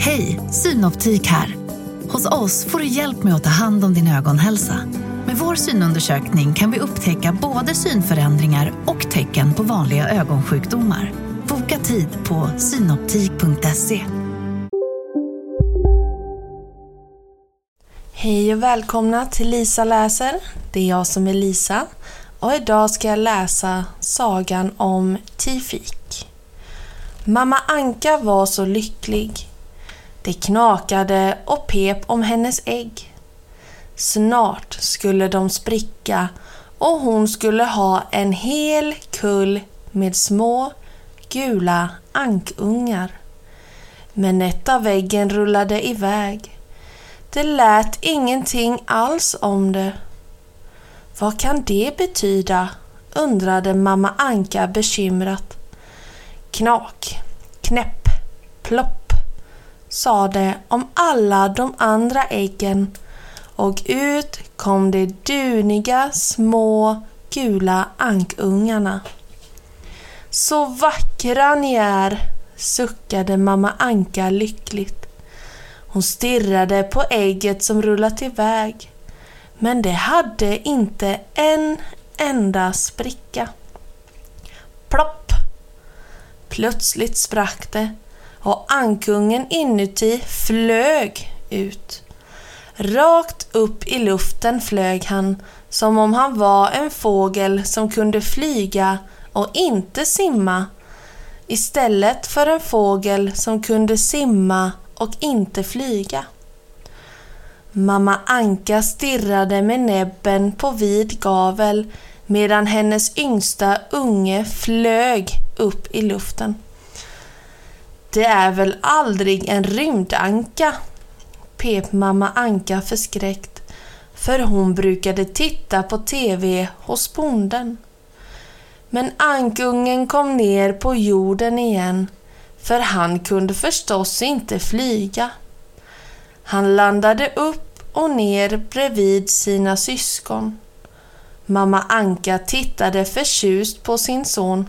Hej, Synoptik här. Hos oss får du hjälp med att ta hand om din ögonhälsa. Med vår synundersökning kan vi upptäcka både synförändringar och tecken på vanliga ögonsjukdomar. Boka tid på synoptik.se. Hej och välkomna till Lisa läser. Det är jag som är Lisa och idag ska jag läsa sagan om Tifik. Mamma Anka var så lycklig. Det knakade och pep om hennes ägg. Snart skulle de spricka och hon skulle ha en hel kull med små gula ankungar. Men ett av äggen rullade iväg. Det lät ingenting alls om det. Vad kan det betyda? undrade mamma Anka bekymrat. Knak, knäpp, plopp, sade om alla de andra äggen och ut kom de duniga små gula ankungarna. Så vackra ni är, suckade mamma Anka lyckligt. Hon stirrade på ägget som rullat iväg. Men det hade inte en enda spricka. Plopp! Plötsligt sprack det och ankungen inuti flög ut. Rakt upp i luften flög han som om han var en fågel som kunde flyga och inte simma istället för en fågel som kunde simma och inte flyga. Mamma Anka stirrade med näbben på vid gavel medan hennes yngsta unge flög upp i luften. Det är väl aldrig en rymdanka? pep mamma Anka förskräckt, för hon brukade titta på TV hos bonden. Men ankungen kom ner på jorden igen, för han kunde förstås inte flyga. Han landade upp och ner bredvid sina syskon. Mamma Anka tittade förtjust på sin son.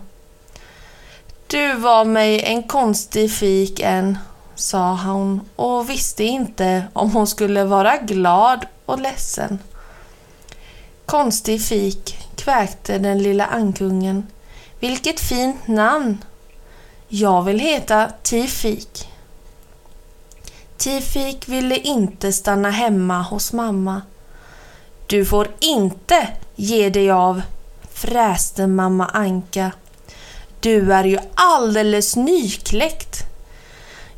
Du var mig en konstig fik än, sa hon och visste inte om hon skulle vara glad och ledsen. Konstig fik, kväkte den lilla ankungen. Vilket fint namn! Jag vill heta Tifik. Tifik ville inte stanna hemma hos mamma. Du får inte ge dig av, fräste mamma Anka. Du är ju alldeles nykläckt.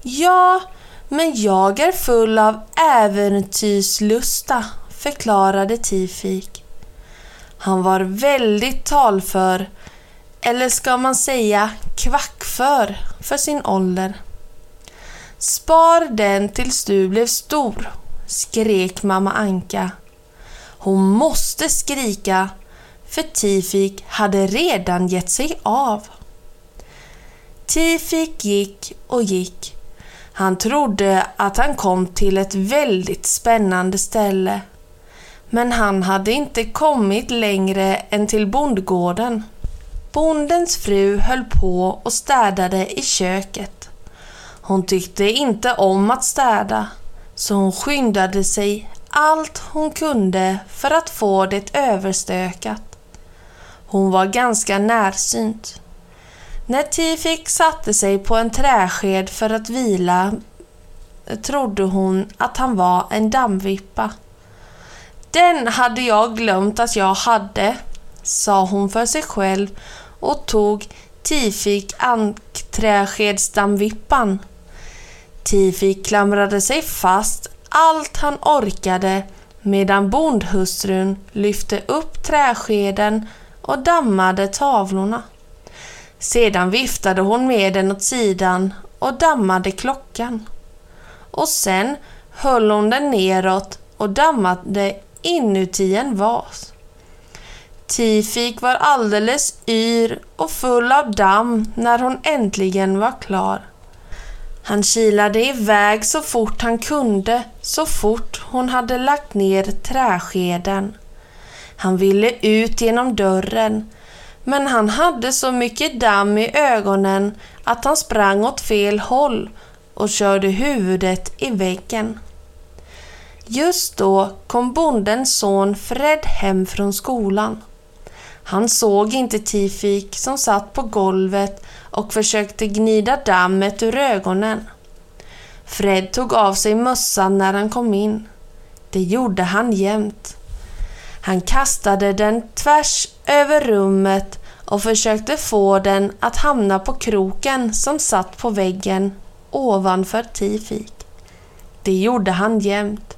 Ja, men jag är full av äventyrslusta, förklarade Tifik. Han var väldigt talför, eller ska man säga kvackför, för sin ålder. Spar den tills du blev stor, skrek mamma Anka. Hon måste skrika, för Tifik hade redan gett sig av. Tifik gick och gick. Han trodde att han kom till ett väldigt spännande ställe. Men han hade inte kommit längre än till bondgården. Bondens fru höll på och städade i köket. Hon tyckte inte om att städa, så hon skyndade sig allt hon kunde för att få det överstökat. Hon var ganska närsynt. När Tifik satte sig på en träsked för att vila trodde hon att han var en dammvippa. Den hade jag glömt att jag hade, sa hon för sig själv och tog Tifik ankträskedsdammvippan. Tifik klamrade sig fast allt han orkade medan bondhustrun lyfte upp träskeden och dammade tavlorna. Sedan viftade hon med den åt sidan och dammade klockan. Och sen höll hon den neråt och dammade inuti en vas. Tifik var alldeles yr och full av damm när hon äntligen var klar. Han kilade iväg så fort han kunde, så fort hon hade lagt ner träskeden. Han ville ut genom dörren, men han hade så mycket damm i ögonen att han sprang åt fel håll och körde huvudet i väggen. Just då kom bondens son Fred hem från skolan. Han såg inte Tifik som satt på golvet och försökte gnida dammet ur ögonen. Fred tog av sig mössan när han kom in. Det gjorde han jämt. Han kastade den tvärs över rummet och försökte få den att hamna på kroken som satt på väggen ovanför Tifik. Det gjorde han jämt.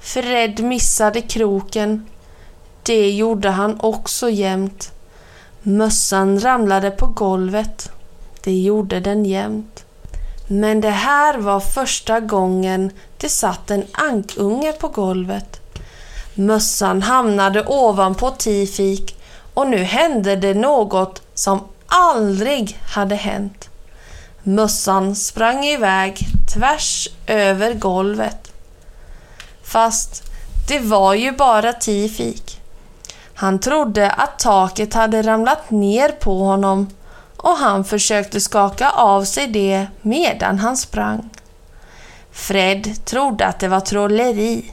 Fred missade kroken. Det gjorde han också jämt. Mössan ramlade på golvet. Det gjorde den jämt. Men det här var första gången det satt en ankunge på golvet. Mössan hamnade ovanpå Tifik och nu hände det något som aldrig hade hänt. Mössan sprang iväg tvärs över golvet. Fast det var ju bara Tifik. Han trodde att taket hade ramlat ner på honom och han försökte skaka av sig det medan han sprang. Fred trodde att det var trolleri.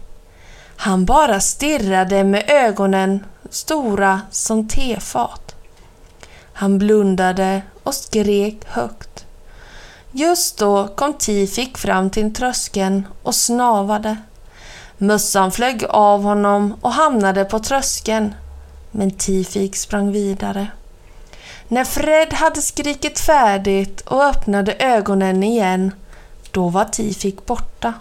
Han bara stirrade med ögonen stora som tefat. Han blundade och skrek högt. Just då kom Tifik fram till tröskeln och snavade. Mössan flög av honom och hamnade på tröskeln. Men Tifik sprang vidare. När Fred hade skrikit färdigt och öppnade ögonen igen, då var Tifik borta.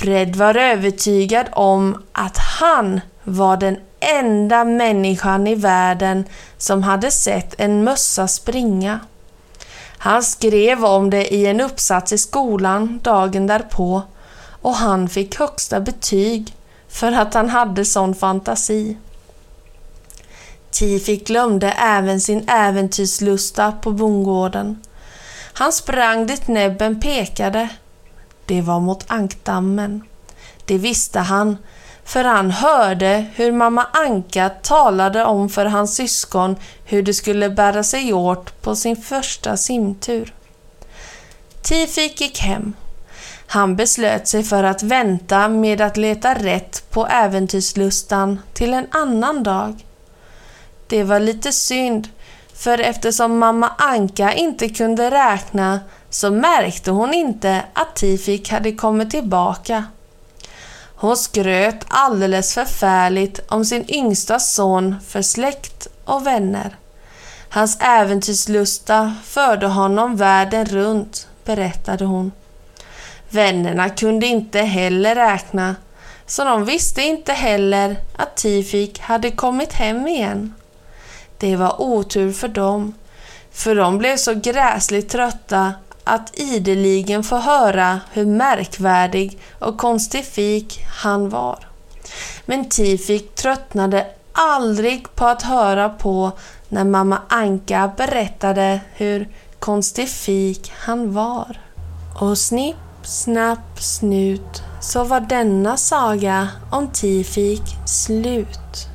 Fred var övertygad om att han var den enda människan i världen som hade sett en mössa springa. Han skrev om det i en uppsats i skolan dagen därpå och han fick högsta betyg för att han hade sån fantasi. Tifik glömde även sin äventyrslusta på bondgården. Han sprang dit näbben pekade. Det var mot ankdammen. Det visste han, för han hörde hur mamma Anka talade om för hans syskon hur de skulle bära sig åt på sin första simtur. Tifik gick hem. Han beslöt sig för att vänta med att leta rätt på äventyrslustan till en annan dag. Det var lite synd, för eftersom mamma Anka inte kunde räkna så märkte hon inte att Tifik hade kommit tillbaka. Hon skröt alldeles förfärligt om sin yngsta son för släkt och vänner. Hans äventyrslusta förde honom världen runt, berättade hon. Vännerna kunde inte heller räkna, så de visste inte heller att Tifik hade kommit hem igen. Det var otur för dem, för de blev så gräsligt trötta att ideligen få höra hur märkvärdig och konstifik han var. Men Tifik tröttnade aldrig på att höra på när mamma Anka berättade hur konstifik han var. Och snipp, snapp, snut så var denna saga om Tifik slut.